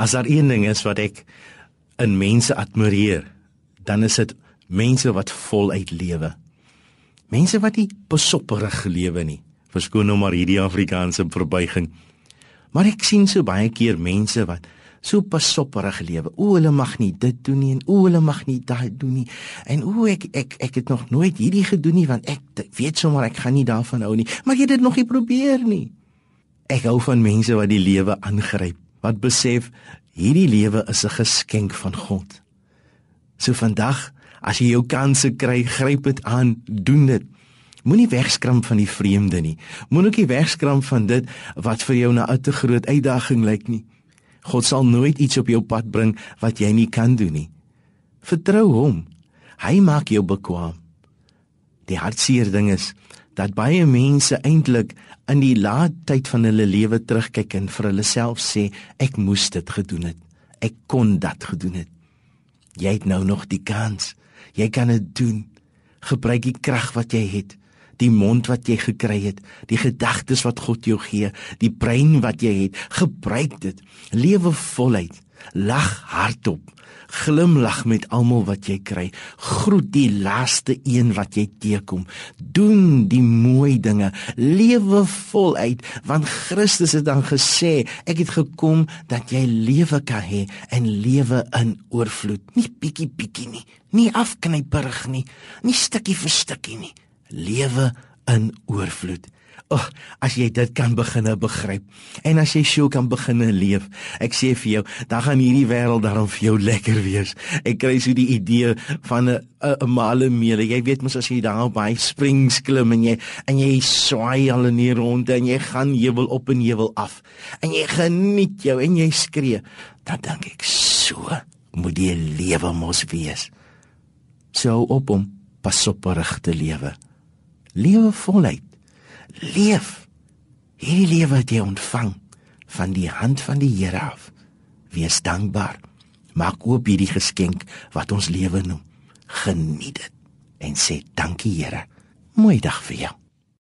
As daar een ding is wat ek in mense admireer, dan is dit mense wat voluit lewe. Mense wat nie besopperig lewe nie. Verskoon nou maar hierdie Afrikaanse verbuiging. Maar ek sien so baie keer mense wat so pasopperig lewe. O, hulle mag nie dit doen nie en o, hulle mag nie daai doen nie. En o, ek ek ek het nog nooit hierdie gedoen nie want ek weet sommer ek gaan nie daarvan hou nie. Maar jy het dit nog nie probeer nie. Ek hou van mense wat die lewe aangryp, wat besef hierdie lewe is 'n geskenk van God. So vandag, as jy jou kanse kry, gryp dit aan, doen dit. Moenie wegskram van die vreemde nie. Moenie ook nie wegskram van dit wat vir jou 'n te groot uitdaging lyk nie. God sal nooit iets op jou pad bring wat jy nie kan doen nie. Vertrou hom. Hy maak jou bekwam. Die hartseer ding is dat baie mense eintlik in die laat tyd van hulle lewe terugkyk en vir hulle self sê ek moes dit gedoen het. Ek kon dit gedoen het. Jy het nou nog die kans. Jy kan dit doen. Gebruik die krag wat jy het, die mond wat jy gekry het, die gedagtes wat God jou gee, die brein wat jy het. Gebruik dit. Lewe voluit. Lag hardop glimlag met almal wat jy kry. Groet die laaste een wat jy teekom. Doen die mooi dinge. Lewe voluit want Christus het dan gesê, ek het gekom dat jy lewe kan hê en lewe in oorvloed. Nie bietjie bietjie nie, nie afknyperig nie, nie stukkie vir stukkie nie. Lewe in oorvloed. Oh, as jy dit kan beginne begryp en as jy so kan beginne leef, ek sê vir jou, dan gaan hierdie wêreld daarom vir jou lekker wees. Ek kry so die idee van 'n 'n male meele. Jy weet mos as jy daar op by springs klim en jy en jy swaai al in die ronde en jy gaan heuwel op en heuwel af en jy geniet jou en jy skree, dan dink ek so moet die lewe mos wees. So op om pas op regte lewe. Lewe voluit leef hierdie lewe wat jy ontvang van die hand van die Here af. Wees dankbaar. Maak oop hierdie geskenk wat ons lewe noem. Geniet dit en sê dankie Here. Mooi dag vir jou.